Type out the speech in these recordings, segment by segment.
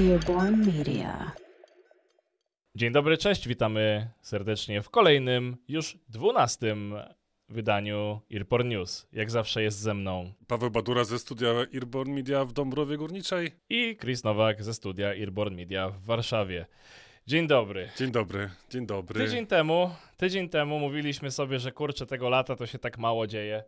Earborn Media. Dzień dobry, cześć, witamy serdecznie w kolejnym, już dwunastym wydaniu Earborn News. Jak zawsze jest ze mną Paweł Badura ze studia Earborn Media w Dąbrowie Górniczej. i Chris Nowak ze studia Earborn Media w Warszawie. Dzień dobry. Dzień dobry, dzień dobry. Tydzień temu, tydzień temu mówiliśmy sobie, że kurczę, tego lata to się tak mało dzieje,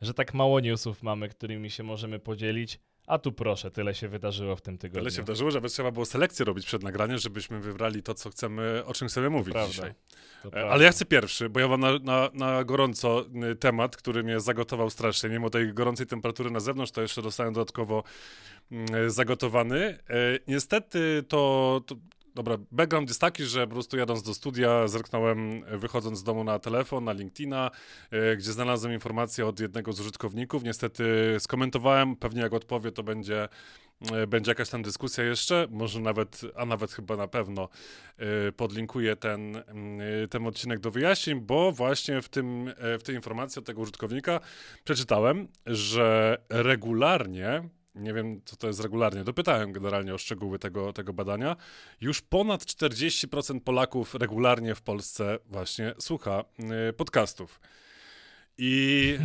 że tak mało newsów mamy, którymi się możemy podzielić, a tu proszę, tyle się wydarzyło w tym tygodniu. Tyle się wydarzyło, że trzeba było selekcję robić przed nagraniem, żebyśmy wybrali to, co chcemy, o czym chcemy mówić dzisiaj. To E, prawda. Ale ja chcę pierwszy, bo ja mam na, na, na gorąco y, temat, który mnie zagotował strasznie. Mimo tej gorącej temperatury na zewnątrz, to jeszcze dostałem dodatkowo mm, zagotowany. E, Niestety to, to Dobra, background jest taki, że po prostu jadąc do studia, zerknąłem, e, wychodząc z domu na telefon, na LinkedIna, e, gdzie znalazłem informację od jednego z użytkowników. Niestety skomentowałem, pewnie jak odpowie, to będzie, e, będzie jakaś tam dyskusja jeszcze, może nawet, a nawet chyba na pewno podlinkuję ten, mm, ten odcinek do wyjaśnień, bo właśnie w, tym, w tej informacji od tego użytkownika przeczytałem, że regularnie nie wiem, co to jest regularnie. Dopytałem generalnie o szczegóły tego, tego badania. Już ponad 40% Polaków regularnie w Polsce właśnie słucha y, podcastów. I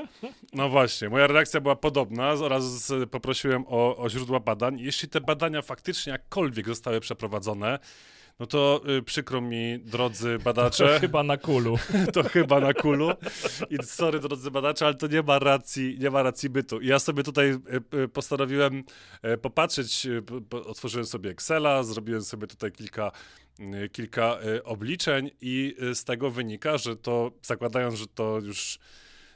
no właśnie, moja reakcja była podobna oraz poprosiłem o, o źródła badań. Jeśli te badania faktycznie jakkolwiek zostały przeprowadzone, no to y, przykro mi, drodzy To badacze, chyba na kulu. to chyba na kulu. I sorry, drodzy badacze, ale to nie ma racji, nie ma racji bytu. I ja sobie tutaj e, e, postanowiłem e, popatrzeć, po- po- otworzyłem sobie Excela, zrobiłem sobie tutaj kilka, kilka obliczeń i z tego wynika, że to, zakładając, że to już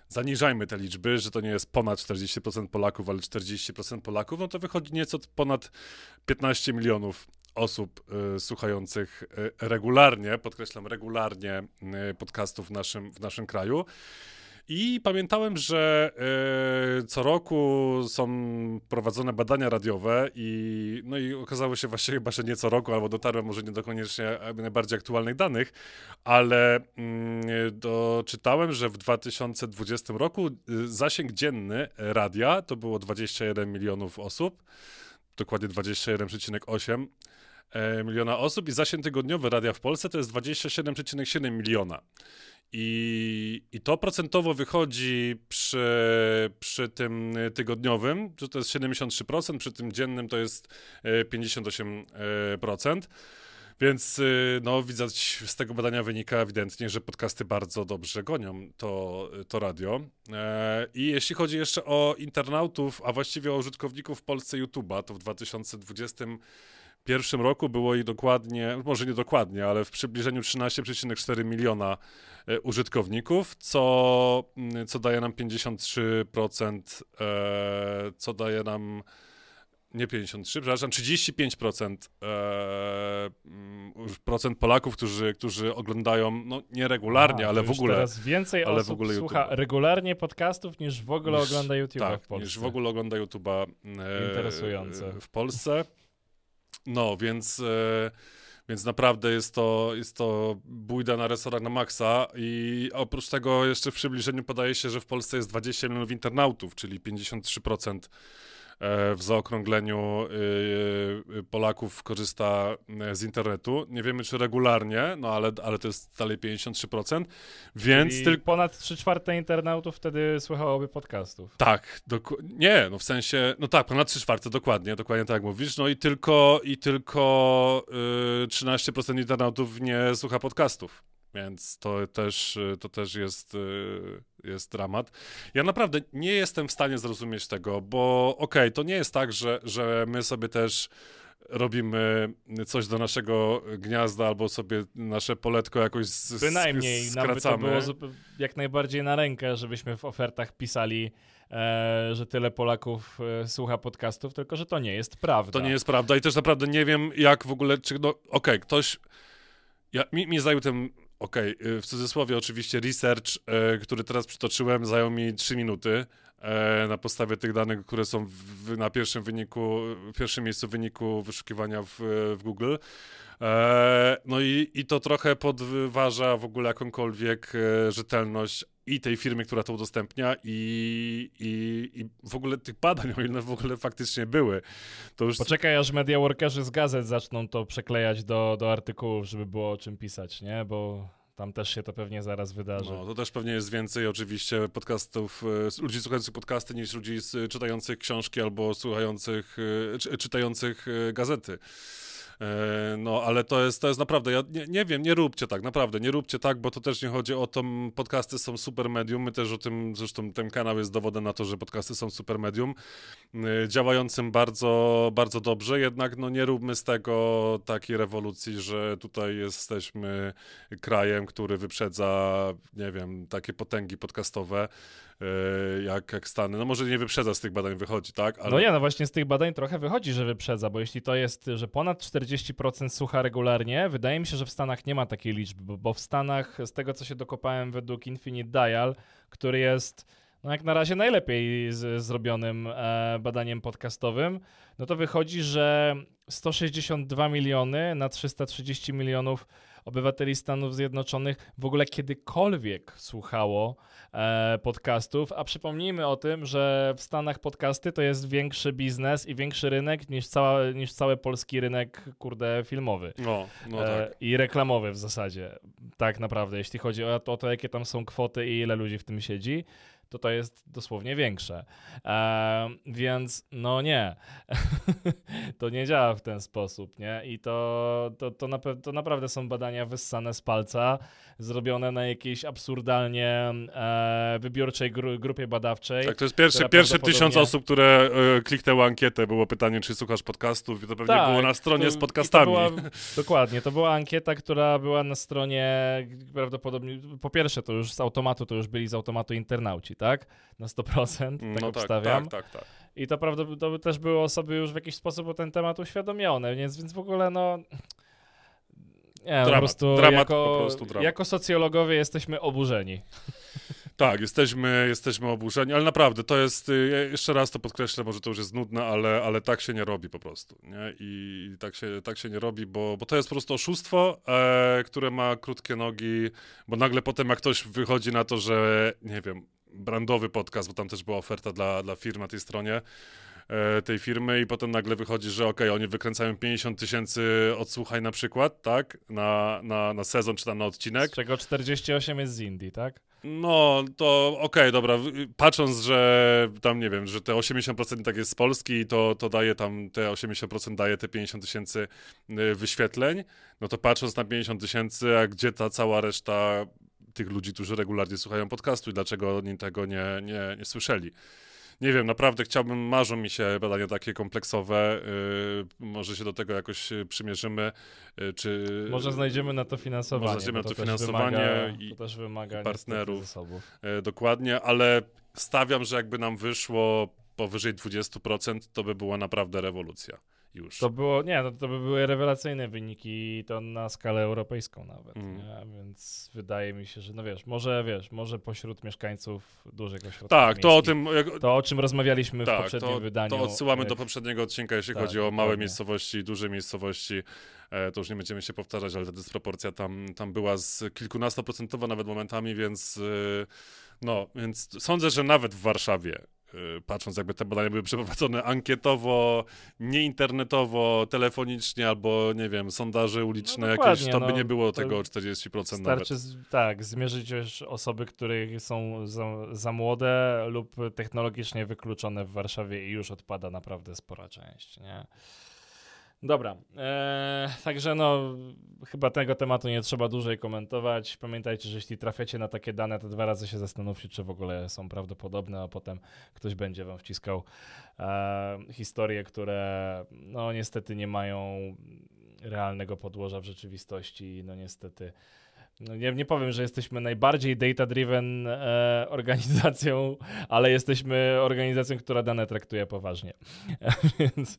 zaniżajmy te liczby, że to nie jest ponad 40% Polaków, ale 40% Polaków, no to wychodzi nieco ponad 15 milionów osób y, słuchających y, regularnie, podkreślam regularnie, y, podcastów w naszym, w naszym kraju. I pamiętałem, że co roku są prowadzone badania radiowe i, no i okazało się właśnie chyba, że nie co roku, albo dotarłem może nie do koniecznie najbardziej aktualnych danych, ale mm, doczytałem, że w 2020 roku zasięg dzienny radia to było 21 milionów osób, dokładnie 21,8 e, miliona osób i zasięg tygodniowy radia w Polsce to jest 27,7 miliona. I, I to procentowo wychodzi przy, przy tym tygodniowym, że to jest 73%, przy tym dziennym to jest e, 58%. Więc y, no, widać z tego badania wynika ewidentnie, że podcasty bardzo dobrze gonią to, to radio. E, I jeśli chodzi jeszcze o internautów, a właściwie o użytkowników w Polsce YouTube'a, to w 2021 roku było ich dokładnie, może nie dokładnie, ale w przybliżeniu 13,4 miliona e, użytkowników, co, mm, co daje nam 53%, e, co daje nam nie 53, przepraszam, 35% e, mm, procent Polaków, którzy, którzy oglądają, no nie regularnie, A, ale w ogóle. Teraz więcej ale w osób ogóle słucha YouTube'a. regularnie podcastów niż w ogóle niż- ogląda YouTube tak, w Polsce. niż w ogóle ogląda YouTube'a e, Interesujące. w Polsce. No, więc, e, więc naprawdę jest to, jest to bójda na resorach na maksa i oprócz tego jeszcze w przybliżeniu podaje się, że w Polsce jest 20 milionów internautów, czyli 53% e, w zaokrągleniu y, y, Polaków korzysta e, z internetu. Nie wiemy, czy regularnie, no ale, ale to jest dalej 53%, więc Czyli tylko... ponad 3 czwarte internautów wtedy słuchałoby podcastów. Tak, doku- nie, no w sensie, no tak, ponad 3 czwarte, dokładnie, dokładnie tak jak mówisz, no i tylko, i tylko y, 13% internautów nie słucha podcastów, więc to też, to też jest, y, jest dramat. Ja naprawdę nie jestem w stanie zrozumieć tego, bo okej, to nie jest tak, że, że my sobie też robimy coś do naszego gniazda albo sobie nasze poletko jakoś z, Bynajmniej z, nam by to skracamy. było jak najbardziej na rękę, żebyśmy w ofertach pisali, e, że tyle Polaków e, słucha podcastów, tylko że to nie jest prawda. To nie jest prawda i też naprawdę nie wiem, jak w ogóle, czy, no, okej, ktoś, ja, mi, mi zajął ten, okej, y, w cudzysłowie oczywiście research, e, który teraz przytoczyłem, zajął mi 3 minuty na podstawie tych danych, które są w, na pierwszym wyniku, pierwszym miejscu wyniku wyszukiwania w, w Google. E, no i, i to trochę podważa w ogóle jakąkolwiek e, rzetelność i tej firmy, która to udostępnia i, i, i w ogóle tych badań, o ile w ogóle faktycznie były, to już... Poczekaj, aż mediaworkerzy z gazet zaczną to przeklejać do, do artykułów, żeby było o czym pisać, nie? Bo tam też się to pewnie zaraz wydarzy. No, to też pewnie jest więcej oczywiście podcastów, e, ludzi słuchających podcasty niż ludzi czytających książki albo słuchających, e, czy, czytających e, gazety. E, no, ale to jest, to jest naprawdę, ja nie, nie wiem, nie róbcie tak, naprawdę, nie róbcie tak, bo to też nie chodzi o to, podcasty są super medium, my też o tym, zresztą ten kanał jest dowodem na to, że podcasty są super medium, e, działającym bardzo, bardzo dobrze, jednak no nie róbmy z tego takiej rewolucji, że tutaj jesteśmy krajem, który wyprzedza, nie wiem, takie potęgi podcastowe, jak, jak Stany. No może nie wyprzedza z tych badań, wychodzi, tak? Ale... No nie, no właśnie z tych badań trochę wychodzi, że wyprzedza, bo jeśli to jest, że ponad 40% słucha regularnie, wydaje mi się, że w Stanach nie ma takiej liczby, bo, w Stanach, z tego co się dokopałem według Infinite Dial, który jest no jak na razie najlepiej z, zrobionym e, badaniem podcastowym, no to wychodzi, że 162 miliony na 330 milionów obywateli Stanów Zjednoczonych w ogóle kiedykolwiek słuchało e, podcastów, a przypomnijmy o tym, że w Stanach podcasty to jest większy biznes i większy rynek niż, cała, niż cały polski rynek, kurde, filmowy. No, no e, tak. I reklamowy w zasadzie, tak naprawdę, jeśli chodzi o to, o to, jakie tam są kwoty i ile ludzi w tym siedzi to to jest dosłownie większe. E, więc no nie, to nie działa w ten sposób, nie? I to, to, to, na, to naprawdę są badania wyssane z palca, zrobione na jakiejś absurdalnie e, wybiorczej gru, grupie badawczej. Tak, to jest pierwszy, pierwszy prawdopodobnie... tysiąc osób, które e, kliknęły ankietę, było pytanie, czy słuchasz podcastów i to pewnie tak, było na stronie to, z podcastami. To była, dokładnie, to była ankieta, która była na stronie prawdopodobnie, po pierwsze to już z automatu, to już byli z automatu internauci, tak? Na 100%, tak no obstawiam. Tak, tak, tak, tak. I to prawdopodobnie też były osoby już w jakiś sposób o ten temat uświadomione, więc, więc w ogóle no... Nie, dramat, po prostu, dramat, jako, po prostu dramat. jako socjologowie jesteśmy oburzeni. Tak, jesteśmy, jesteśmy oburzeni, ale naprawdę to jest, y, jeszcze raz to podkreślę, może to już jest nudne, ale, ale tak się nie robi po prostu. Nie? I tak się, tak się nie robi, bo, bo to jest po prostu oszustwo, e, które ma krótkie nogi, bo nagle potem jak ktoś wychodzi na to, że nie wiem, brandowy podcast, bo tam też była oferta dla, dla firm na tej stronie, tej firmy i potem nagle wychodzi, że okej, okay, oni wykręcają 50 tysięcy odsłuchań na przykład, tak, na, na, na sezon czy tam na odcinek. Z czego 48 jest z Indii, tak? No, to okej, okay, dobra. Patrząc, że tam nie wiem, że te 80% tak jest z Polski, to, to daje tam te 80% daje te 50 tysięcy y, wyświetleń, no to patrząc na 50 tysięcy, a gdzie ta cała reszta tych ludzi, którzy regularnie słuchają podcastu i dlaczego oni tego nie, nie, nie słyszeli. Nie wiem, naprawdę chciałbym, marzą mi się badania takie kompleksowe. Yy, może się do tego jakoś y, przymierzymy, yy, czy... Może znajdziemy na to finansowanie. Może znajdziemy na to, to finansowanie wymaga, i, to też wymaga partnerów. Yy, dokładnie, ale stawiam, że jakby nam wyszło powyżej 20%, to by była naprawdę rewolucja już. To było, nie, to, to by były rewelacyjne wyniki to na skalę europejską nawet, mm. więc wydaje mi się, że no wiesz, może wiesz, może pośród mieszkańców dużych ośrodków Tak, to o tym... Jak... To o czym rozmawialiśmy tak, w poprzednim to, wydaniu. To odsyłamy jak... do poprzedniego odcinka, jeśli tak, chodzi o małe miejscowości, duże miejscowości, e, to już nie będziemy się powtarzać, ale ta dysproporcja tam, tam była z kilkunastoprocentowa nawet momentami, więc e, no, więc sądzę, że nawet w Warszawie patrząc jakby te badania były przeprowadzone ankietowo, nie internetowo, telefonicznie albo, nie wiem, sondaże uliczne no jakieś, to by no, nie było tego 40% starczy, nawet. tak, zmierzyć już osoby, które są za, za, młode lub technologicznie wykluczone w Warszawie i już odpada naprawdę spora część, nie? Dobra, eee, także no, chyba tego tematu nie trzeba dłużej komentować. Pamiętajcie, że jeśli trafiacie na takie dane, to dwa razy się zastanówcie, czy w ogóle są prawdopodobne, a potem ktoś będzie wam wciskał e, historie, które no niestety nie mają realnego podłoża w rzeczywistości. No niestety no nie, nie powiem, że jesteśmy najbardziej data-driven e, organizacją, ale jesteśmy organizacją, która dane traktuje poważnie. Więc,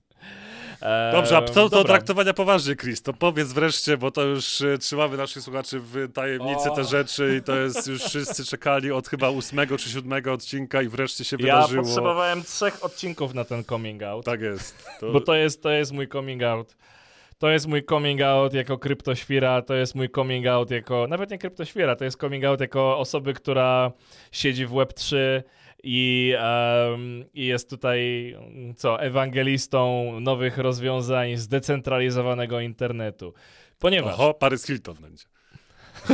e, Dobrze, a co do traktowania poważnie, Chris? To powiedz wreszcie, bo to już e, trzymamy naszych słuchaczy w tajemnicy o. te rzeczy i to jest już wszyscy czekali od chyba ósmego czy siódmego odcinka i wreszcie się ja wydarzyło. Ja potrzebowałem trzech odcinków na ten coming out. Tak jest. To... Bo to jest, to jest mój coming out. To jest mój coming out jako kryptoświra, to jest mój coming out jako, nawet nie kryptoświra, to jest coming out jako osoby, która siedzi w Web3 i, um, i jest tutaj, co, ewangelistą nowych rozwiązań zdecentralizowanego internetu. Ponieważ... Oho, Paris Hilton będzie.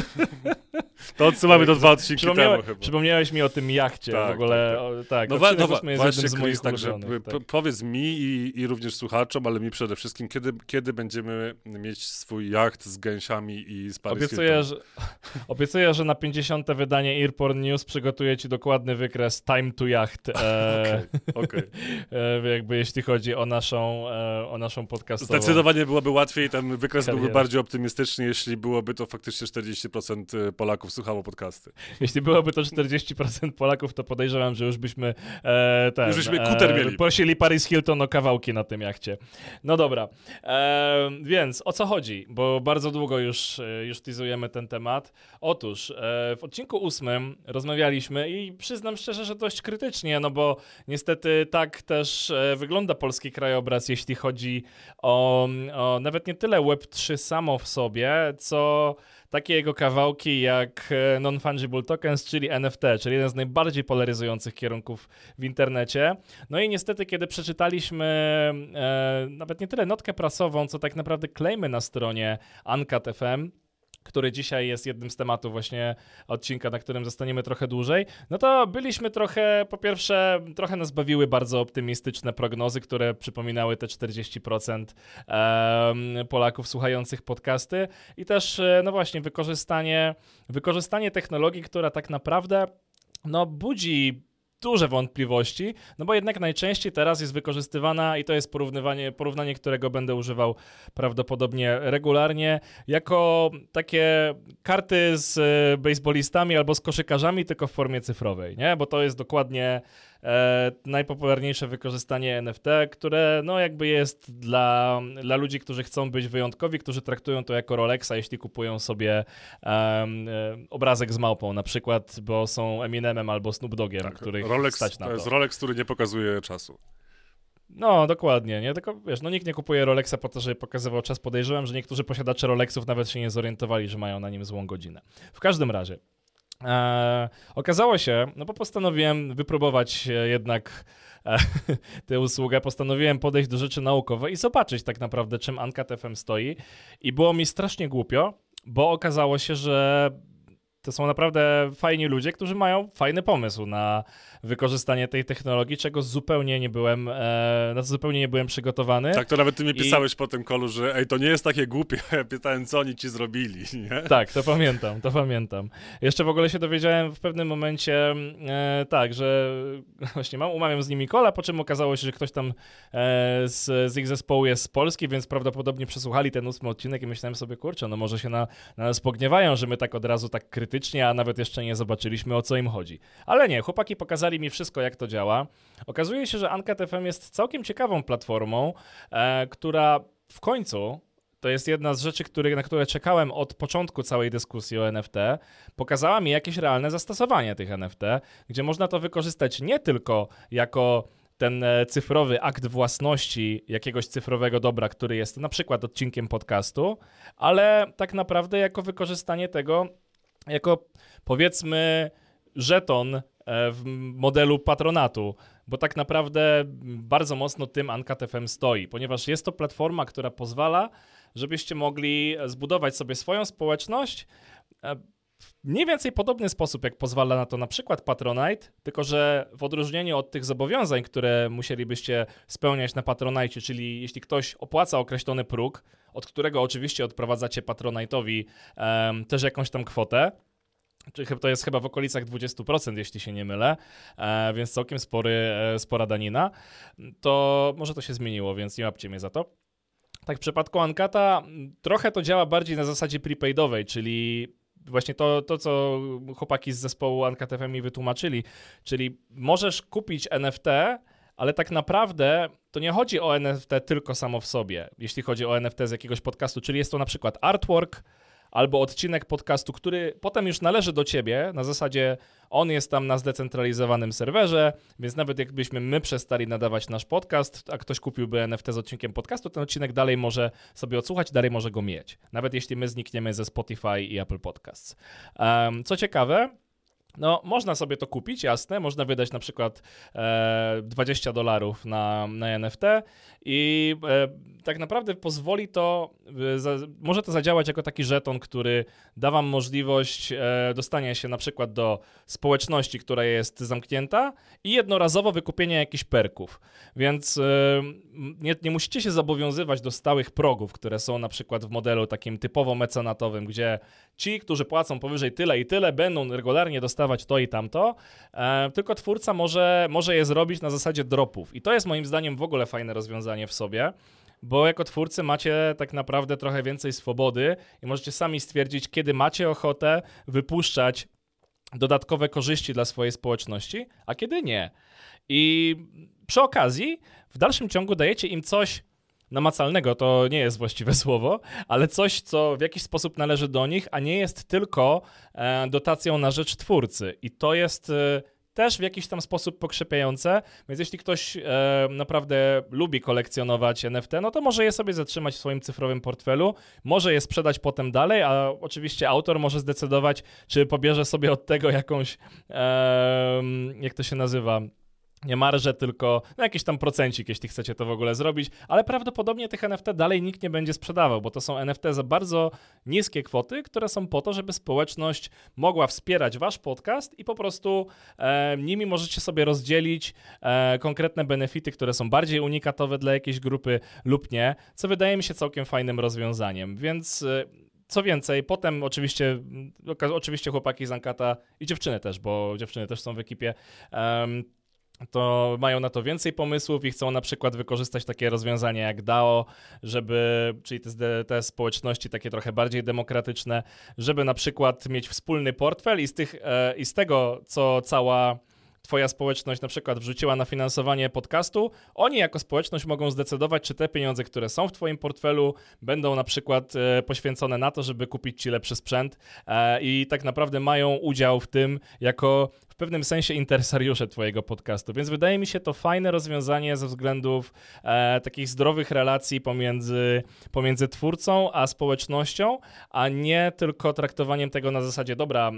To odsyłamy do dwa odcinki Przypomniałe, temu chyba. Przypomniałeś mi o tym jachcie Tak, w ogóle. tak, O, tak No, wa- no właśnie, z moich Chris, także Tak. powiedz mi i, i również słuchaczom, ale mi przede wszystkim, kiedy, kiedy będziemy mieć swój jacht z gęsiami i z Paris Obiecuję że, obiecuję, że na 50. wydanie Earporn News przygotuję ci dokładny wykres Time to Yacht. E, Okej, okej. e, jakby jeśli chodzi o naszą, e, o naszą podcastową. Zdecydowanie byłoby łatwiej, ten wykres byłby Karierę. bardziej optymistyczny, jeśli byłoby to faktycznie 40% Polaków słuchało podcasty. Jeśli byłoby to 40% Polaków, to podejrzewam, że już byśmy e, ten, Już byśmy kuter mieli. prosili Paris Hilton o kawałki na tym jachcie. No dobra, e, więc o co chodzi? Bo bardzo długo już, e, już teasujemy ten temat. Otóż e, w odcinku ósmym rozmawialiśmy i przyznam szczerze, że dość krytycznie, no bo niestety tak też e, wygląda polski krajobraz, jeśli chodzi o, o nawet nie tyle Web3 samo w sobie, co takie jego kawałki jak e, Non-Fungible Tokens, czyli NFT, czyli jeden z najbardziej polaryzujących kierunków w internecie. No i niestety, kiedy przeczytaliśmy e, nawet nie tyle notkę prasową, co tak naprawdę claimy na stronie Uncut FM, który dzisiaj jest jednym z tematów właśnie odcinka, na którym zostaniemy trochę dłużej, no to byliśmy trochę, po pierwsze, trochę nas bawiły bardzo optymistyczne prognozy, które przypominały te 40% em, Polaków słuchających podcasty i też, e, no właśnie, wykorzystanie, wykorzystanie technologii, która tak naprawdę, no budzi duże wątpliwości, no bo jednak najczęściej teraz jest wykorzystywana i to jest porównywanie, porównanie, którego będę używał prawdopodobnie regularnie, jako takie karty z e, baseballistami albo z koszykarzami, tylko w formie cyfrowej, nie? Bo to jest dokładnie e, najpopularniejsze wykorzystanie NFT, które no jakby jest dla, dla ludzi, którzy chcą być wyjątkowi, którzy traktują to jako Rolexa, jeśli kupują sobie e, obrazek z małpą na przykład, bo są Eminemem albo Snoop Dogiem, których Rolex, stać na to to. jest Rolex, który nie pokazuje czasu. No, dokładnie, nie? Tylko wiesz, no nikt nie kupuje Rolexa po to, żeby pokazywał czas. Podejrzewam, że niektórzy posiadacze Rolexów nawet się nie zorientowali, że mają na nim złą godzinę. W każdym razie. E, okazało się, no bo postanowiłem wypróbować e, jednak e, tę usługę, postanowiłem podejść do rzeczy naukowej i zobaczyć tak naprawdę, czym Uncut FM stoi. I było mi strasznie głupio, bo okazało się, że to są naprawdę fajni ludzie, którzy mają fajny pomysł na wykorzystanie tej technologii, czego zupełnie nie byłem, e, na co zupełnie nie byłem przygotowany. Tak, to nawet ty mi I- pisałeś po tym kolu, że ej, to nie jest takie głupie. Ja pytałem, co oni ci zrobili, nie? Tak, to pamiętam, to pamiętam. Jeszcze w ogóle się dowiedziałem w pewnym momencie, e, tak, że właśnie mam, umawiam z nimi kola, po czym okazało się, że ktoś tam e, z, z ich zespołu jest z Polski, więc prawdopodobnie przesłuchali ten ósmy odcinek i myślałem sobie, kurczę, no może się na, na nas pogniewają, że my tak od razu tak krytycznie, a nawet jeszcze nie zobaczyliśmy o co im chodzi. Ale nie, chłopaki pokazali mi wszystko, jak to działa. Okazuje się, że Uncut FM jest całkiem ciekawą platformą, e, która w końcu to jest jedna z rzeczy, który, na które czekałem od początku całej dyskusji o NFT. Pokazała mi jakieś realne zastosowanie tych NFT, gdzie można to wykorzystać nie tylko jako ten e, cyfrowy akt własności jakiegoś cyfrowego dobra, który jest na przykład odcinkiem podcastu, ale tak naprawdę jako wykorzystanie tego jako powiedzmy żeton e, w modelu patronatu, bo tak naprawdę bardzo mocno tym Uncut stoi, ponieważ jest to platforma, która pozwala, żebyście mogli zbudować sobie swoją społeczność e, mniej więcej podobny sposób, jak pozwala na to na przykład Patronite, tylko że w odróżnieniu od tych zobowiązań, które musielibyście spełniać na Patronite, czyli jeśli ktoś opłaca określony próg, od którego oczywiście odprowadzacie Patronite'owi em, też jakąś tam kwotę, czy chyba to jest chyba w okolicach 20%, jeśli się nie mylę, e, więc całkiem spory, e, spora danina, to może to się zmieniło, więc nie łapcie mnie za to. Tak w przypadku Ankata trochę to działa bardziej na zasadzie prepaidowej, czyli właśnie to, to co chłopaki z zespołu Uncut FM mi wytłumaczyli, czyli możesz kupić NFT, ale tak naprawdę to nie chodzi o NFT tylko samo w sobie, jeśli chodzi o NFT z jakiegoś podcastu, czyli jest to na przykład artwork, albo odcinek podcastu, który potem już należy do ciebie, na zasadzie on jest tam na zdecentralizowanym serwerze, więc nawet jakbyśmy my przestali nadawać nasz podcast, a ktoś kupiłby NFT z odcinkiem podcastu, ten odcinek dalej może sobie odsłuchać, dalej może go mieć. Nawet jeśli my znikniemy ze Spotify i Apple Podcasts. Um, co ciekawe, No, można sobie to kupić, jasne. Można wydać na przykład e, 20 dolarów na, na NFT i e, tak naprawdę pozwoli to, za, może to zadziałać jako taki żeton, który da wam możliwość e, dostania się na przykład do społeczności, która jest zamknięta i jednorazowo wykupienia jakichś perków. Więc e, nie, nie musicie się zobowiązywać do stałych progów, które są na przykład w modelu takim typowo mecenatowym, gdzie ci, którzy płacą powyżej tyle i tyle, będą regularnie dostawać to i tamto, e, tylko twórca może, może je zrobić na zasadzie dropów. I to jest moim zdaniem w ogóle fajne rozwiązanie w sobie bo jako twórcy macie tak naprawdę trochę więcej swobody i możecie sami stwierdzić, kiedy macie ochotę wypuszczać dodatkowe korzyści dla swojej społeczności, a kiedy nie. I przy okazji, w dalszym ciągu dajecie im coś namacalnego, to nie jest właściwe słowo, ale coś, co w jakiś sposób należy do nich, a nie jest tylko e, dotacją na rzecz twórcy. I to jest e, też w jakiś tam sposób pokrzepiające, więc jeśli ktoś e, naprawdę lubi kolekcjonować NFT, no to może je sobie zatrzymać w swoim cyfrowym portfelu, może je sprzedać potem dalej, a oczywiście autor może zdecydować, czy pobierze sobie od tego jakąś, e, jak to się nazywa, nie marże, tylko no jakiś tam procencik, jeśli chcecie to w ogóle zrobić, ale prawdopodobnie tych NFT dalej nikt nie będzie sprzedawał, bo to są NFT za bardzo niskie kwoty, które są po to, żeby społeczność mogła wspierać wasz podcast i po prostu e, nimi możecie sobie rozdzielić e, konkretne benefity, które są bardziej unikatowe dla jakiejś grupy lub nie, co wydaje mi się całkiem fajnym rozwiązaniem, więc... E, co więcej, potem oczywiście, oczywiście chłopaki z Ankata i dziewczyny też, bo dziewczyny też są w ekipie, um, to mają na to więcej pomysłów i chcą na przykład wykorzystać takie rozwiązanie jak DAO, żeby, czyli te, te społeczności takie trochę bardziej demokratyczne, żeby na przykład mieć wspólny portfel i z, tych, e, i z tego, co cała twoja społeczność na przykład wrzuciła na finansowanie podcastu, oni jako społeczność mogą zdecydować, czy te pieniądze, które są w twoim portfelu, będą na przykład e, poświęcone na to, żeby kupić ci lepszy sprzęt e, i tak naprawdę mają udział w tym jako w pewnym sensie interesariusze twojego podcastu, więc wydaje mi się to fajne rozwiązanie ze względów e, takich zdrowych relacji pomiędzy, pomiędzy twórcą a społecznością, a nie tylko traktowaniem tego na zasadzie, dobra,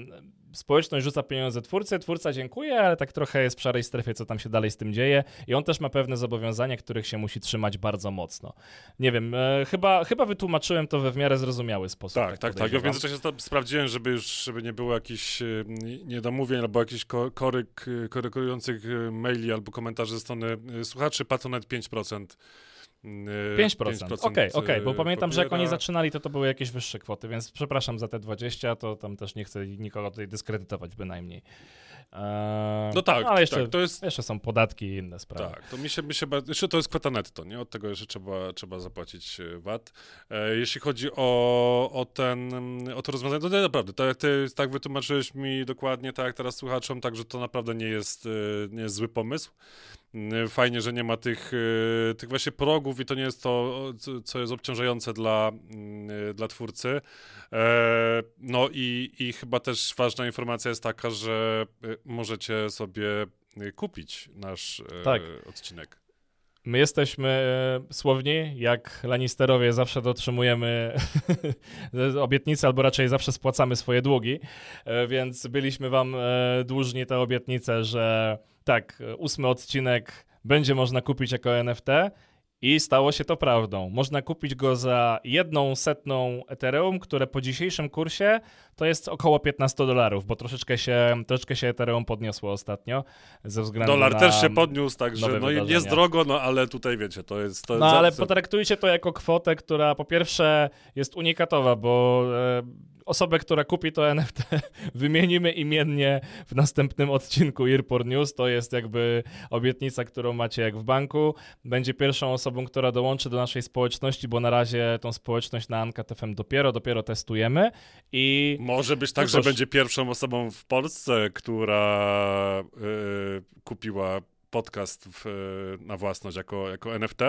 społeczność rzuca pieniądze twórcy, twórca dziękuję, ale tak trochę jest w szarej strefie, co tam się dalej z tym dzieje i on też ma pewne zobowiązania, których się musi trzymać bardzo mocno. Nie wiem, e, chyba, chyba wytłumaczyłem to we w miarę zrozumiały sposób. Tak, tak, tak. Ja w międzyczasie sprawdziłem, żeby już żeby nie było jakichś e, niedomówień albo jakichś koryk, korykujących e, maili albo komentarzy ze strony e, słuchaczy. Patronite 5%. 5%. Okej, okej, okay, bo pamiętam, że jak oni zaczynali, to to były jakieś wyższe kwoty, więc przepraszam za te 20, to tam też nie chcę nikogo tutaj dyskredytować bynajmniej. Eee, no tak, no, ale jeszcze, tak, to jest... jeszcze są podatki i inne sprawy. Tak, to mi się, mi się jeszcze to jest kwota netto, nie? Od tego jeszcze trzeba, trzeba zapłacić e, VAT. E, jeśli chodzi o, o, ten, o to rozwiązanie, to naprawdę, tak jak ty tak wytłumaczyłeś mi dokładnie, tak jak teraz słuchaczom, także to naprawdę nie jest, e, nie jest zły pomysł. Mm, fajnie, że nie ma tych, y, tych właśnie progów i to nie jest to, co jest obciążające dla, mm, dla twórcy. E, no i, i chyba też ważna informacja jest taka, że y, możecie sobie y, kupić nasz e, tak. odcinek. My jesteśmy e, słowni, jak Lannisterowie zawsze dotrzymujemy obietnicy, albo raczej zawsze spłacamy swoje długi, więc byliśmy wam dłużni tę obietnicę, że tak, ósmy odcinek będzie można kupić jako NFT i stało się to prawdą. Można kupić go za jedną setną Ethereum, które po dzisiejszym kursie to jest około 15 dolarów, bo troszeczkę się, troszeczkę się Ethereum podniosło ostatnio ze względu Dolar na też się podniósł, także no jest drogo, no ale tutaj wiecie, to jest... To no ale potraktujcie to jako kwotę, która po pierwsze jest unikatowa, bo... E, osobę, która kupi to NFT, wymienimy imiennie w następnym odcinku Earport News. To jest jakby obietnica, którą macie jak w banku. Będzie pierwszą osobą, która dołączy do naszej społeczności, bo na razie tą społeczność na Anka.fm dopiero, dopiero testujemy i... Może być tak, że będzie pierwszą osobą w Polsce, która yy, kupiła podcast w, na własność jako, jako NFT.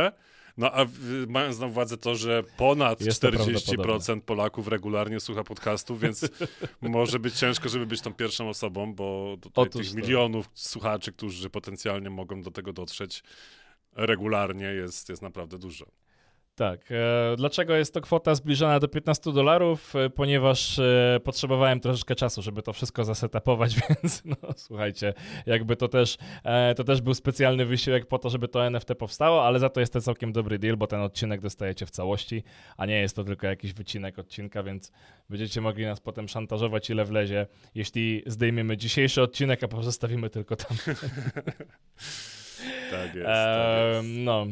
No a mając na uwadze to, że ponad Jest 40% Polaków regularnie słucha podcastów, więc może być ciężko, żeby być tą pierwszą osobą, bo tych milionów słuchaczy, którzy potencjalnie mogą do tego dotrzeć regularnie jest, jest naprawdę dużo. Tak. E, dlaczego jest to kwota zbliżona do 15 dolarów? E, ponieważ e, potrzebowałem troszeczkę czasu, żeby to wszystko zasetapować, więc no słuchajcie, jakby to też, to też był specjalny wysiłek po to, żeby to NFT powstało, ale za to jest to całkiem dobry deal, bo ten odcinek dostajecie w całości, a nie jest to tylko jakiś wycinek odcinka, więc będziecie mogli nas potem szantażować ile wlezie, jeśli zdejmiemy dzisiejszy odcinek, a pozostawimy tylko tam. tak jest. Tak jest. no.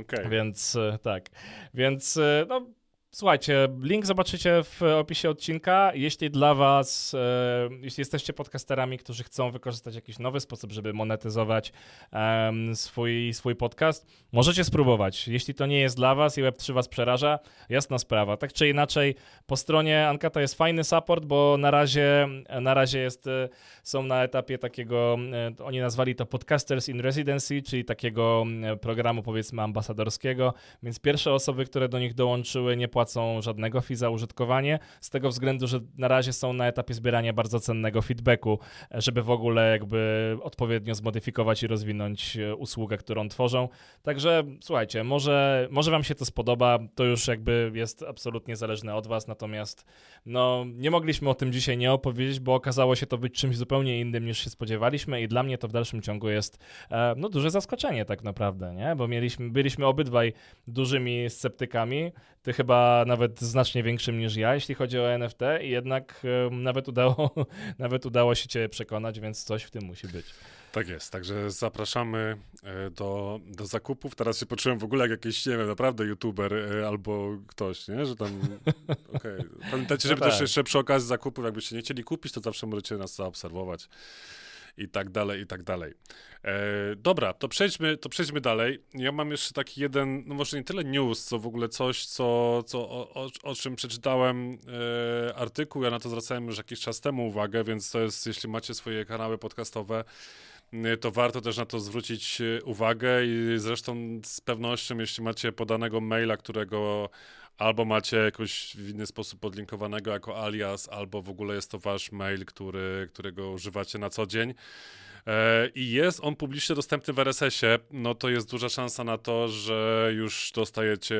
Okay. Więc e, tak. Więc e, no, Słuchajcie, link zobaczycie w opisie odcinka. Jeśli dla Was, e, jeśli jesteście podcasterami, którzy chcą wykorzystać jakiś nowy sposób, żeby monetyzować e, swój, swój podcast, możecie spróbować. Jeśli to nie jest dla Was i Web3 Was przeraża, jasna sprawa. Tak czy inaczej, po stronie Ankata jest fajny support, bo na razie, na razie jest, e, są na etapie takiego, e, oni nazwali to Podcasters in Residency, czyli takiego programu powiedzmy ambasadorskiego, więc pierwsze osoby, które do nich dołączyły, nie płacą żadnego fee za użytkowanie, z tego względu, że na razie są na etapie zbierania bardzo cennego feedbacku, żeby w ogóle jakby odpowiednio zmodyfikować i rozwinąć e, usługę, którą tworzą. Także słuchajcie, może, może wam się to spodoba, to już jakby jest absolutnie zależne od was, natomiast no nie mogliśmy o tym dzisiaj nie opowiedzieć, bo okazało się to być czymś zupełnie innym niż się spodziewaliśmy i dla mnie to w dalszym ciągu jest e, no duże zaskoczenie tak naprawdę, nie? Bo mieliśmy, byliśmy obydwaj dużymi sceptykami, ty chyba nawet znacznie większym niż ja, jeśli chodzi o NFT i jednak nawet udało, nawet udało się cię przekonać, więc coś w tym musi być. Tak jest, także zapraszamy e, do, do zakupów. Teraz się poczułem w ogóle jak jakiś, nie wiem, naprawdę youtuber e, albo ktoś, nie? Że tam, okej. Okay. Pamiętajcie, żeby no tak. też jeszcze przy okazji zakupów, jakbyście nie chcieli kupić, to zawsze możecie nas zaobserwować i tak dalej, i tak dalej. E, dobra, to przejdźmy, to przejdźmy dalej. Ja mam jeszcze taki jeden, no może nie tyle news, co w ogóle coś, co, co o, o, czym przeczytałem e, artykuł, ja na to zwracałem już jakiś czas temu uwagę, więc to jest, jeśli macie swoje kanały podcastowe, e, to warto też na to zwrócić e, uwagę i zresztą z pewnością, jeśli macie podanego maila, którego albo macie jakoś w inny sposób podlinkowanego jako alias, albo w ogóle jest to wasz mail, który, którego używacie na co dzień. E, I jest on publicznie dostępny w RSS-ie, no to jest duża szansa na to, że już dostajecie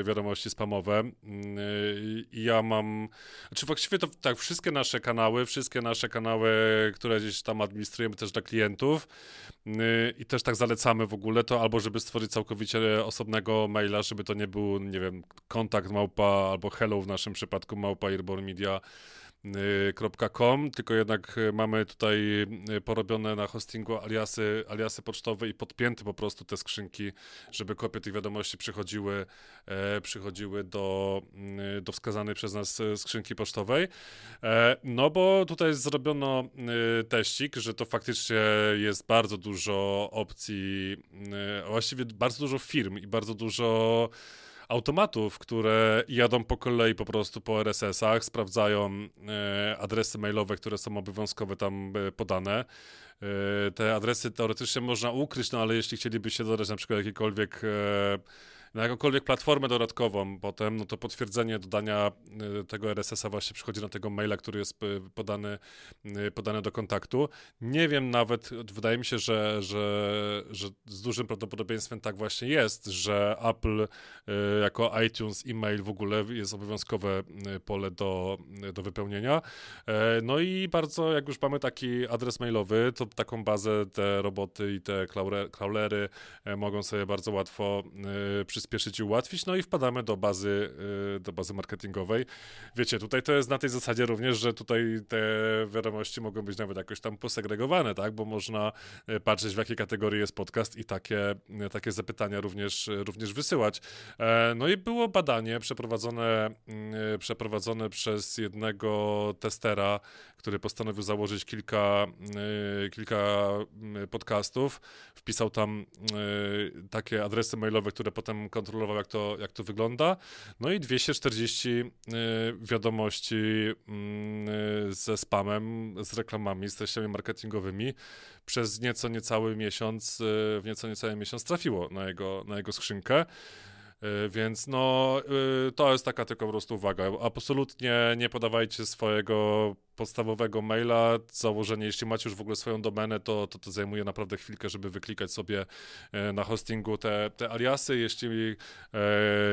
y, wiadomości spamowe. Y, I ja mam, znaczy właściwie to tak, wszystkie nasze kanały, wszystkie nasze kanały, które gdzieś tam administrujemy też dla klientów y, i też tak zalecamy w ogóle to albo żeby stworzyć całkowicie osobnego maila, żeby to nie był, nie wiem, kontakt małpa albo hello w naszym przypadku małpa Airborne Media Com, tylko jednak e, mamy tutaj e, porobione na hostingu aliasy, aliasy pocztowe i podpięte po prostu te skrzynki, żeby kopie tych wiadomości przychodziły, e, przychodziły do, do wskazanej przez nas skrzynki pocztowej. E, no bo tutaj zrobiono teścik, że to faktycznie jest bardzo dużo opcji, właściwie bardzo dużo firm i bardzo dużo automatów, które jadą po kolei po prostu po RSS-ach, sprawdzają e, adresy mailowe, które są obowiązkowe tam e, podane. E, te adresy teoretycznie można ukryć, no ale jeśli chcielibyście dodać na przykład jakikolwiek na jakąkolwiek platformę dodatkową potem, no to potwierdzenie dodania y, tego RSS-a właśnie przychodzi na tego maila, który jest y, podany, y, podany do kontaktu. Nie wiem nawet, wydaje mi się, że, że, że z dużym prawdopodobieństwem tak właśnie jest, że Apple jako iTunes e-mail w ogóle jest obowiązkowe pole do, do wypełnienia. E, no i bardzo, jak już mamy taki adres mailowy, to taką bazę te roboty i te crawlery e, mogą sobie bardzo łatwo przystąpić przyspieszyć i ułatwić, no i wpadamy do bazy, y, do bazy marketingowej. Wiecie, tutaj to jest na tej zasadzie również, że tutaj te wiadomości mogą być nawet jakoś tam posegregowane, tak, bo można y, patrzeć w jakiej kategorii jest podcast i takie, y, takie zapytania również, również wysyłać. E, no i było badanie przeprowadzone, przeprowadzone przez jednego testera, który postanowił założyć kilka, kilka podcastów. Wpisał tam takie adresy mailowe, które potem kontrolował, jak to, jak to wygląda. No i 240 y, wiadomości mm, y, ze spamem, z reklamami, z treściami marketingowymi przez nieco niecały miesiąc, y, w nieco niecały miesiąc trafiło na jego, na jego skrzynkę. Y, więc no, y, to jest taka tylko po prostu uwaga. Absolutnie nie podawajcie swojego podstawowego maila. Założenie, jeśli macie już w ogóle swoją domenę, to, to, to zajmuje naprawdę chwilkę, żeby wyklikać sobie y, na hostingu te, te aliasy. Jeśli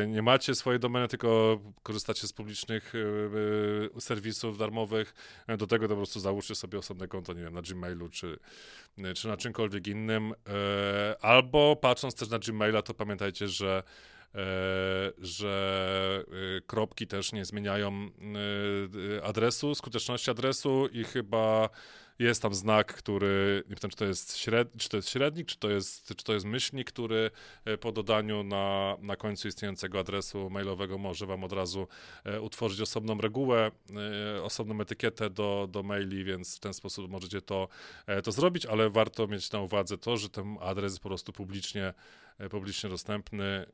nie macie swojej domeny, tylko korzystacie z publicznych serwisów darmowych, do tego to po prostu załóżcie sobie osobne konto, nie wiem, na Gmailu czy, czy na czymkolwiek innym. Albo patrząc też na Gmaila, to pamiętajcie, że że e, kropki też nie zmieniają e, adresu, skuteczności adresu i chyba jest tam znak, który, nie wiem, czy to jest, średni, czy to jest średnik, czy to jest, czy to jest myślnik, który po dodaniu na, na końcu istniejącego adresu mailowego może wam od razu utworzyć osobną regułę, osobną etykietę do, do maili, więc w ten sposób możecie to, to zrobić, ale warto mieć na uwadze to, że ten adres jest po prostu publicznie E, publicznie dostępny. E,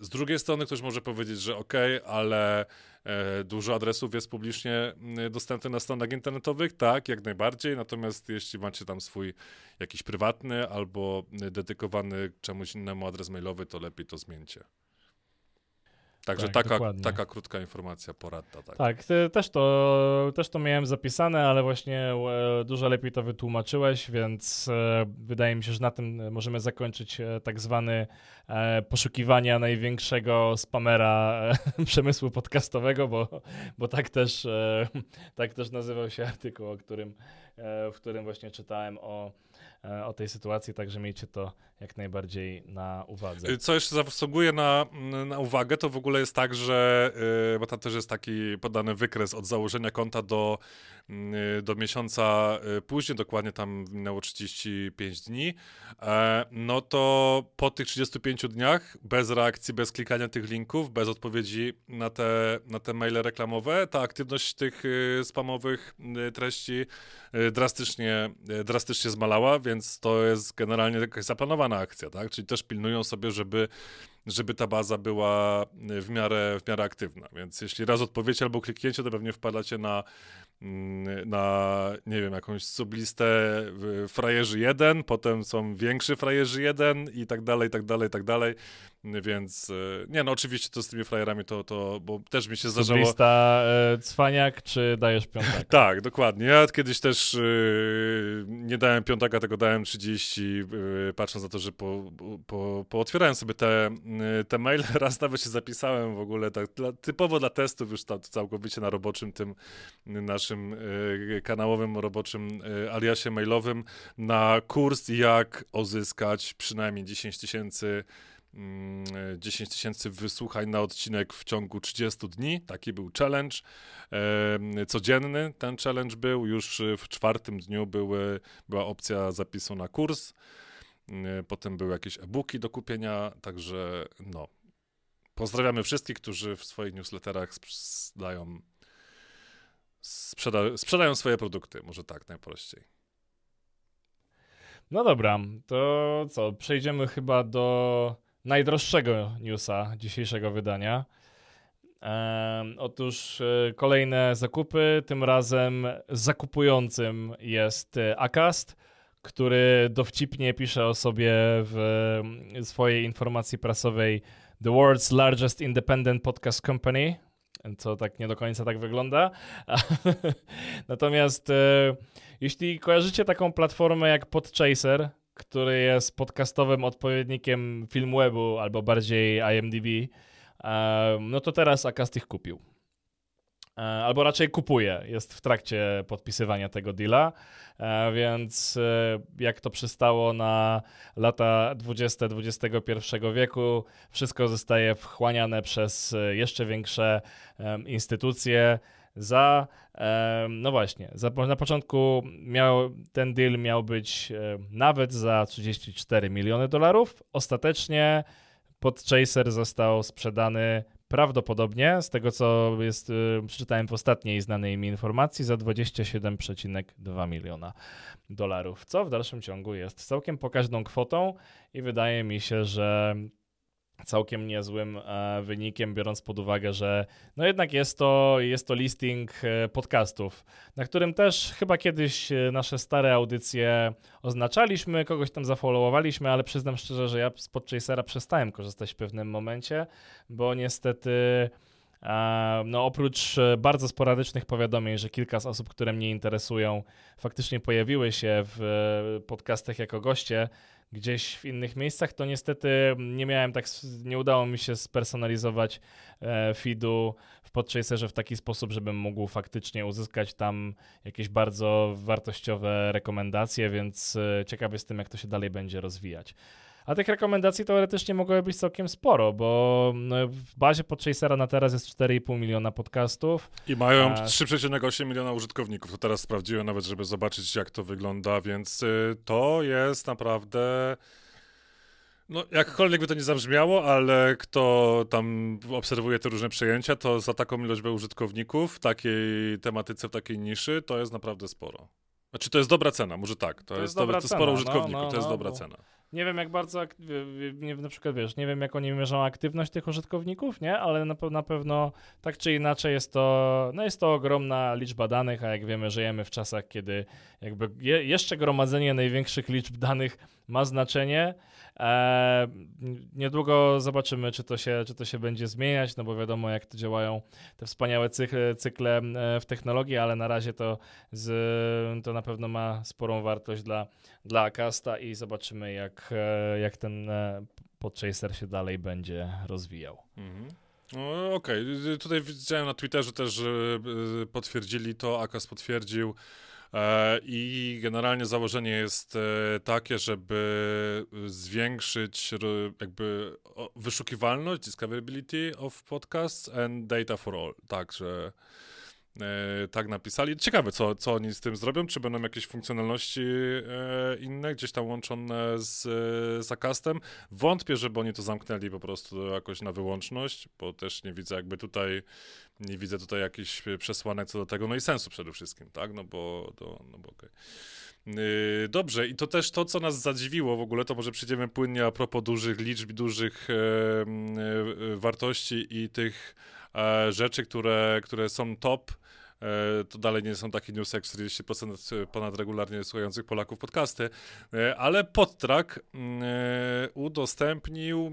z drugiej strony ktoś może powiedzieć, że ok, ale e, dużo adresów jest publicznie dostępnych na stronach internetowych, tak, jak najbardziej, natomiast jeśli macie tam swój jakiś prywatny albo dedykowany czemuś innemu adres mailowy, to lepiej to zmieńcie. Także tak, taka, taka krótka informacja, poradna. Tak, tak też, to, też to miałem zapisane, ale właśnie e, dużo lepiej to wytłumaczyłeś, więc e, wydaje mi się, że na tym możemy zakończyć e, tak zwany poszukiwania największego spamera przemysłu podcastowego, bo, bo tak, też, tak też nazywał się artykuł, o którym, w którym właśnie czytałem o o tej sytuacji, także miejcie to jak najbardziej na uwadze. Co jeszcze zasługuje na, na uwagę, to w ogóle jest tak, że, yy, bo tam też jest taki podany wykres od założenia konta do, yy, do miesiąca później, dokładnie tam minęło 35 dni, e, no to po tych 35 dniach, bez reakcji, bez klikania tych linków, bez odpowiedzi na te, na te maile reklamowe, ta aktywność tych spamowych treści drastycznie, drastycznie zmalała, więc to jest generalnie jakaś zaplanowana akcja, tak? Czyli też pilnują sobie, żeby, żeby ta baza była w miarę, w miarę aktywna. Więc jeśli raz odpowiecie albo kliknięcie, to pewnie wpadacie na, mm, na nie wiem, jakąś sublistę frajerzy 1, potem są większy frajerzy 1 i tak dalej, i tak dalej, i tak dalej. Więc e, nie, no oczywiście to z tymi frajerami to, to bo też mi się zdarzało. Lista e, cwaniak, czy dajesz piątaka? tak, dokładnie. Ja kiedyś też e, nie dałem piątaka, tego dałem 30, e, patrząc na to, że po, po, pootwierałem sobie te, e, te maile. Raz nawet się zapisałem w ogóle tak dla, typowo dla testów, już tam całkowicie na roboczym tym naszym e, kanałowym, roboczym aliasie mailowym na kurs, jak uzyskać przynajmniej 10 tysięcy 10 mm, tysięcy wysłuchań na odcinek w ciągu 30 dni. Taki był challenge. Codzienny ten challenge był. Już w czwartym dniu były, była opcja zapisu na kurs. Mm, potem były jakieś e-booki do kupienia. Także no. Pozdrawiamy wszystkich, którzy w swoich newsletterach sprzedają, sprzeda sprzedają swoje produkty. Może tak najprościej. No dobra, to co? Przejdziemy chyba do najdroższego newsa dzisiejszego wydania. otóż e, kolejne zakupy, tym razem zakupującym jest e, Acast, który dowcipnie pisze o sobie w swojej informacji prasowej The World's Largest Independent Podcast Company, co tak nie do końca tak wygląda. Natomiast e, jeśli kojarzycie taką platformę jak Podchaser, który jest podcastowym odpowiednikiem Filmwebu albo bardziej IMDb, no to teraz Acast ich kupił. E, albo raczej kupuje, jest w trakcie podpisywania tego deala, e, więc e, jak to przystało na lata 20 XXI wieku, wszystko zostaje wchłaniane przez jeszcze większe instytucje, za, no właśnie, za, na początku miał, ten deal miał być nawet za 34 miliony dolarów. Ostatecznie Podchaser został sprzedany prawdopodobnie, z tego co jest, przeczytałem w ostatniej znanej mi informacji, za 27,2 miliona dolarów, co w dalszym ciągu jest całkiem pokaźną kwotą i wydaje mi się, że całkiem niezłym e, wynikiem, biorąc pod uwagę, że no jednak jest to, jest to listing e, podcastów, na którym też chyba kiedyś e, nasze stare audycje oznaczaliśmy, kogoś tam zafollowowaliśmy, ale przyznam szczerze, że ja z Podchasera przestałem korzystać w pewnym momencie, bo niestety no oprócz bardzo sporadycznych powiadomień, że kilka z osób, które mnie interesują, faktycznie pojawiły się w podcastach jako goście, gdzieś w innych miejscach, to niestety nie miałem tak, nie udało mi się spersonalizować e, feedu w Podchaserze w taki sposób, żebym mógł faktycznie uzyskać tam jakieś bardzo wartościowe rekomendacje, więc e, ciekawy jestem, jak to się dalej będzie rozwijać. A tych rekomendacji teoretycznie mogłoby być całkiem sporo, bo no, w bazie Podchasera na teraz jest 4,5 miliona podcastów. I mają a... 3,8 miliona użytkowników. To teraz sprawdziłem nawet, żeby zobaczyć, jak to wygląda, więc y, to jest naprawdę. No, jakkolwiek by to nie zabrzmiało, ale kto tam obserwuje te różne przejęcia, to za taką ilość użytkowników w takiej tematyce, w takiej niszy, to jest naprawdę sporo. Znaczy, to jest dobra cena, może tak. To, to jest, jest dobra to, sporo cena, użytkowników, no, no, to jest no, dobra bo... cena. Nie wiem, jak bardzo, nie, na przykład wiesz, nie wiem, jak oni mierzą aktywność tych użytkowników, nie? Ale na, na pewno tak czy inaczej jest to, no jest to ogromna liczba danych, a jak wiemy, żyjemy w czasach, kiedy jakby je, jeszcze gromadzenie największych liczb danych ma znaczenie. E, niedługo zobaczymy, czy to, się, czy to się będzie zmieniać, no bo wiadomo, jak to działają te wspaniałe cykle, w technologii, ale na razie to, z, to na pewno ma sporą wartość dla, dla Akasta i zobaczymy, jak, e, jak ten e, Podchaser się dalej będzie rozwijał. Mhm. No, Okej, okay. tutaj widziałem na Twitterze też, potwierdzili to, Akas potwierdził, I generalnie założenie jest e, takie, żeby zwiększyć jakby wyszukiwalność, discoverability of podcasts and data for all. Także E, tak napisali. Ciekawe, co, co oni z tym zrobią, czy będą jakieś funkcjonalności e, inne, gdzieś tam łączone z, z Acastem. Wątpię, żeby oni to zamknęli po prostu jakoś na wyłączność, bo też nie widzę jakby tutaj, nie widzę tutaj jakichś przesłanek co do tego, no i sensu przede wszystkim, tak, no bo, to, no bo okej. Okay. Yy, dobrze, i to też to, co nas zadziwiło w ogóle, to może przejdziemy płynnie a propos dużych liczb, dużych e, e, wartości i tych e, rzeczy, które, które są top E, to dalej nie są takie newsy jak 40% ponad regularnie słuchających Polaków podcasty, e, ale Podtrack e, udostępnił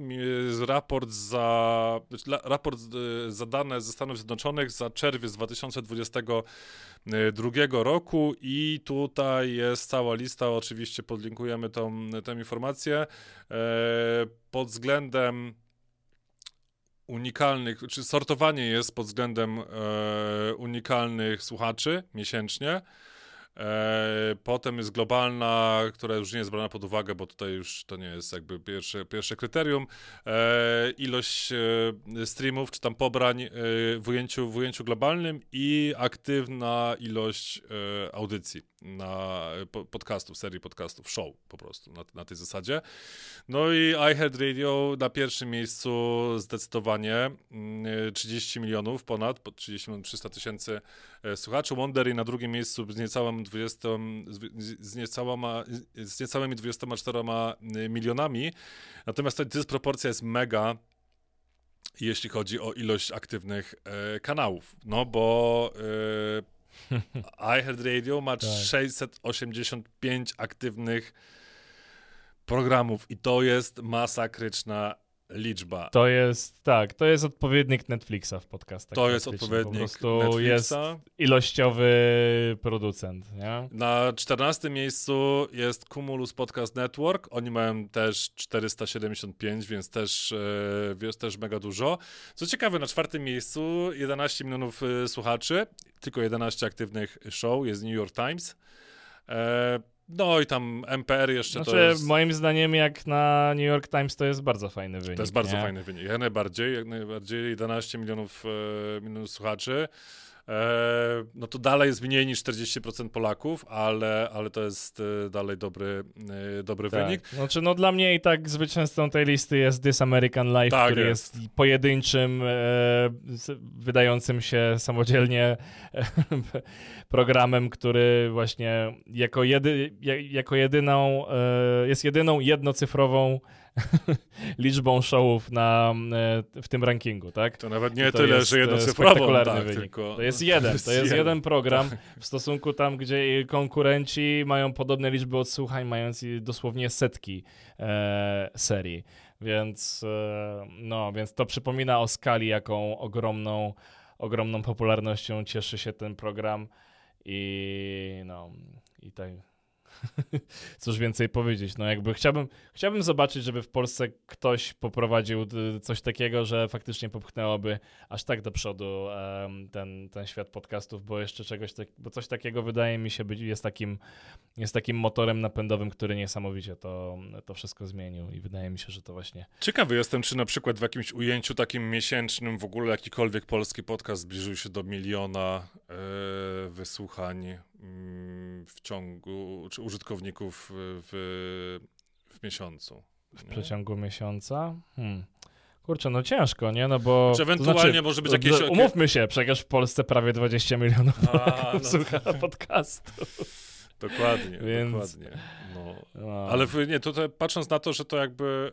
raport za raport za dane ze Stanów Zjednoczonych za czerwiec 2022 roku i tutaj jest cała lista, oczywiście podlinkujemy tą, tę informację pod względem unikalnych, czy sortowanie jest pod względem e, unikalnych słuchaczy miesięcznie. E, potem jest globalna, która już nie jest brana pod uwagę, bo tutaj już to nie jest jakby pierwsze, pierwsze kryterium. E, ilość e, streamów, czy tam pobrań w ujęciu, w ujęciu globalnym i aktywna ilość audycji na podcastów, serii podcastów, show po prostu na, na tej zasadzie. No i iHeartRadio na pierwszym miejscu zdecydowanie 30 mm, milionów ponad, 30 milionów 300 tysięcy słuchaczy. Wondery na drugim miejscu z niecałym 20, z, niecałoma, z niecałymi 24 milionami. Natomiast ta dysproporcja jest mega jeśli chodzi o ilość aktywnych e, kanałów. No bo e, iHeartRadio ma tak. 685 aktywnych programów i to jest masakryczna liczba. To jest, tak, to jest odpowiednik Netflixa w podcastach. To jest odpowiednik po prostu Netflixa. jest ilościowy producent, nie? Na 14 miejscu jest Cumulus Podcast Network. Oni mają też 475, więc też, e, wiesz, też mega dużo. Co ciekawe, na czwartym miejscu 11 milionów e, słuchaczy, tylko 11 aktywnych show, jest New York Times. No i tam MPR jeszcze znaczy, to jest... moim zdaniem jak na New York Times to jest bardzo fajny wynik. To jest bardzo nie? fajny wynik, jak najbardziej, jak najbardziej 11 milionów, e, milionów słuchaczy. E, no to dalej jest mniej niż 40% Polaków, ale, ale to jest e, dalej dobry, e, dobry tak. wynik. Znaczy, no dla mnie i tak zwycięzcą tej listy jest This American Life, Tak który jest. jest, pojedynczym, wydającym się samodzielnie programem, który właśnie jako, jedy, ja- jako jedyną, jest jedyną jednocyfrową liczbą showów na, e, w tym rankingu, tak? To nawet nie To tyle, jest, że e, jednocyfrową, spektakularny tak, wynik. tylko... To jest jeden, to jest jeden program Tak. w stosunku tam, gdzie konkurenci mają podobne liczby odsłuchań, mając dosłownie setki e, serii. Więc, e, no, więc to przypomina o skali, jaką ogromną, ogromną popularnością cieszy się ten program. I no, i tak. Cóż więcej powiedzieć? No, jakby chciałbym, chciałbym zobaczyć, żeby w Polsce ktoś poprowadził y, coś takiego, że faktycznie popchnęłoby aż tak do przodu em, ten, ten świat podcastów, bo jeszcze czegoś tak, bo coś takiego wydaje mi się być, jest takim, jest takim motorem napędowym, który niesamowicie to, to wszystko zmienił i wydaje mi się, że to właśnie Ciekawy jestem, czy na przykład w jakimś ujęciu takim miesięcznym w ogóle jakikolwiek polski podcast zbliżył się do miliona e, wysłuchań w ciągu, czy użytkowników w, w miesiącu. w przeciągu miesiąca. Hmm. Kurczę, no ciężko, nie? No bo. Czy to ewentualnie znaczy, może być no, jakieś... no, Umówmy się, przecież w Polsce prawie 20 milionów A, no słucha to- podcastu. Dokładnie, Więc- dokładnie. No. No. Ale nie, tutaj patrząc na to, że to jakby.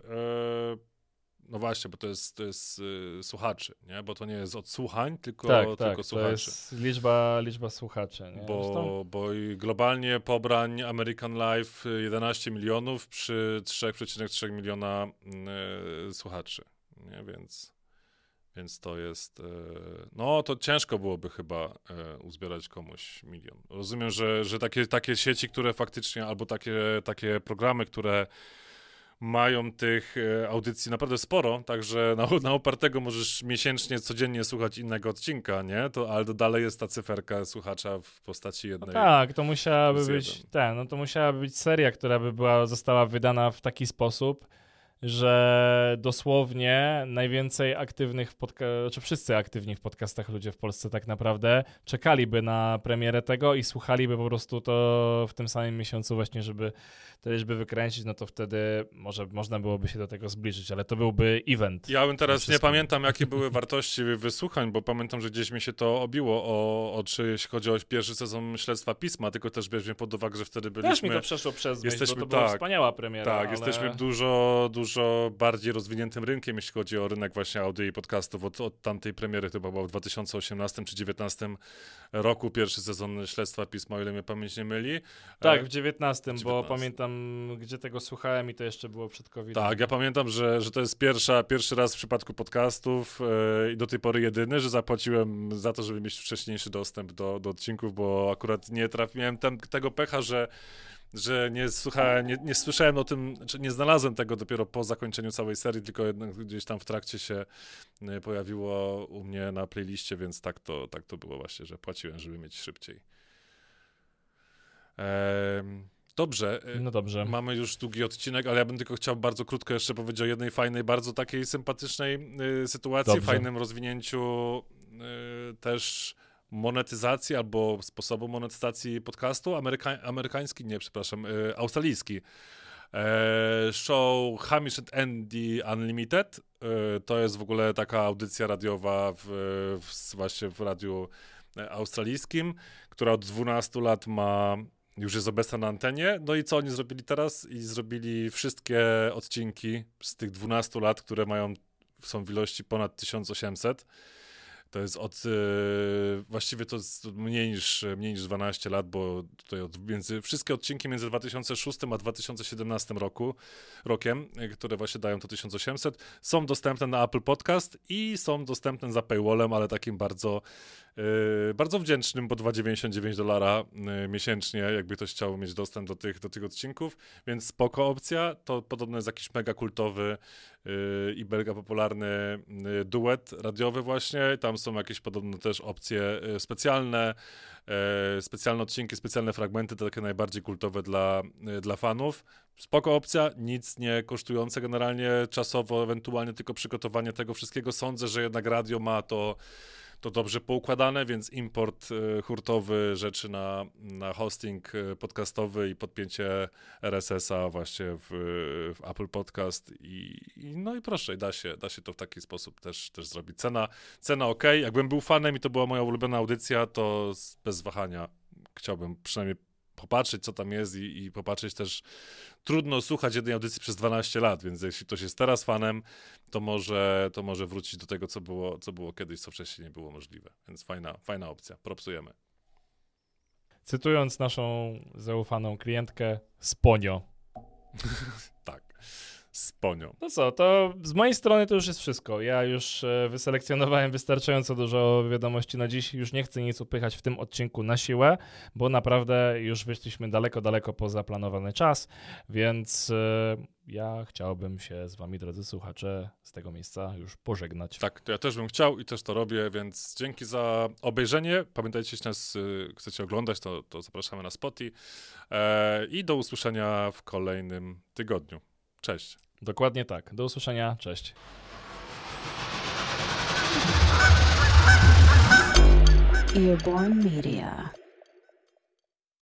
No właśnie, bo to jest, to jest e, słuchaczy, nie? Bo to nie jest odsłuchań, tylko, tak, tylko tak, to słuchaczy. jest liczba, liczba słuchaczy. Nie? Zresztą- Bo, bo i globalnie pobrań American Life y, 11 milionów przy 3,3 miliona e, słuchaczy. Nie? Więc, więc to jest. No to ciężko byłoby chyba uzbierać komuś milion. Rozumiem, że, że takie, takie sieci, które faktycznie, albo takie, takie programy, które mają tych e, audycji naprawdę sporo, także na, na opartego możesz miesięcznie, codziennie słuchać innego odcinka, nie? To, ale to dalej jest ta cyferka słuchacza w postaci No jednej. tak, to musiałaby być ten, no to musiałaby być seria, która by była, została wydana w taki sposób, że dosłownie najwięcej aktywnych podcastach, czy wszyscy aktywni w podcastach ludzie w Polsce tak naprawdę czekaliby na premierę tego i słuchaliby po prostu to w tym samym miesiącu właśnie, żeby te liczby wykręcić, no to wtedy może można byłoby się do tego zbliżyć, ale to byłby event. Ja bym teraz nie pamiętam, jakie były wartości wysłuchań, bo pamiętam, że gdzieś mi się to obiło, o, o czy jeśli chodzi o pierwszy sezon Śledztwa Pisma, tylko też weźmie pod uwagę, że wtedy byliśmy... Też mi to przeszło przez myśl, jesteśmy- bo to była tak, wspaniała premiera. Tak, ale... jesteśmy dużo, dużo bardziej rozwiniętym rynkiem, jeśli chodzi o rynek właśnie audio i podcastów. Od, od tamtej premiery, chyba w 2018 czy 2019 roku, pierwszy sezon Śledztwa Pisma, o ile mnie pamięć nie myli. Tak, E, w 19, bo 19. pamiętam, gdzie tego słuchałem i to jeszcze było przed covid Tak, ja pamiętam, że, że to jest pierwsza, pierwszy raz w przypadku podcastów e, i do tej pory jedyny, że zapłaciłem za to, żeby mieć wcześniejszy dostęp do, do odcinków, bo akurat nie trafiłem tam tego pecha, że że nie słuchałem, nie, nie słyszałem o tym, czy nie znalazłem tego dopiero po zakończeniu całej serii, tylko jednak gdzieś tam w trakcie się e, pojawiło u mnie na playliście, więc tak to, tak to było właśnie, że płaciłem, żeby mieć szybciej. Em, dobrze. e, No dobrze. Mamy już długi odcinek, ale ja bym tylko chciał bardzo krótko jeszcze powiedzieć o jednej fajnej, bardzo takiej sympatycznej y, sytuacji, Dobrze. fajnym rozwinięciu y, też monetyzacji albo sposobu monetyzacji podcastu. Ameryka amerykański, nie, przepraszam, y, australijski. E, show Hamish and Andy Unlimited. Y, to jest w ogóle taka audycja radiowa w, w, właśnie w radiu e, australijskim, która od 12 lat ma już jest obecna na antenie. No i co oni zrobili teraz? I zrobili wszystkie odcinki z tych 12 lat, które mają, są w ilości ponad 1800. To jest od, e, właściwie to jest mniej niż, mniej niż 12 lat, bo tutaj od, między, wszystkie odcinki między 2006 a 2017 roku, rokiem, e, które właśnie dają to 1800, są dostępne na Apple Podcast i są dostępne za paywallem, ale takim bardzo, bardzo wdzięcznym, bo 2,99 dolara e, miesięcznie, jakby ktoś chciał mieć dostęp do tych, do tych odcinków, więc spoko opcja. To podobno jest jakiś mega kultowy e, i mega popularny duet radiowy właśnie. Tam są jakieś podobno też opcje specjalne, specjalne odcinki, specjalne fragmenty, takie najbardziej kultowe dla, dla fanów. Spoko opcja, nic nie kosztujące generalnie czasowo, ewentualnie tylko przygotowanie tego wszystkiego. Sądzę, że jednak radio ma to to dobrze poukładane, więc import y, hurtowy rzeczy na, na hosting y, podcastowy i podpięcie RSS-a właśnie w, w Apple Podcast i, i, no i proszę, da się, da się to w taki sposób też, też zrobić. Cena, cena ok, jakbym był fanem i to była moja ulubiona audycja, to bez wahania chciałbym przynajmniej popatrzeć, co tam jest i, i, popatrzeć też. Trudno słuchać jednej audycji przez 12 lat, więc jeśli ktoś jest teraz fanem, to może, to może wrócić do tego, co było, co było kiedyś, co wcześniej nie było możliwe. Więc fajna, fajna opcja. Propsujemy. Cytując naszą zaufaną klientkę, Sponio. tak z ponią. No co, to z mojej strony to już jest wszystko. Ja już e, wyselekcjonowałem wystarczająco dużo wiadomości na dziś. Już nie chcę nic upychać w tym odcinku na siłę, bo naprawdę już wyszliśmy daleko, daleko poza planowany czas, więc e, ja chciałbym się z wami, drodzy słuchacze, z tego miejsca już pożegnać. Tak, to ja też bym chciał i też to robię, więc dzięki za obejrzenie. Pamiętajcie, jeśli nas y, chcecie oglądać, to, to zapraszamy na Spotify e, i do usłyszenia w kolejnym tygodniu. Cześć. Dokładnie tak. Do usłyszenia. Cześć. Media.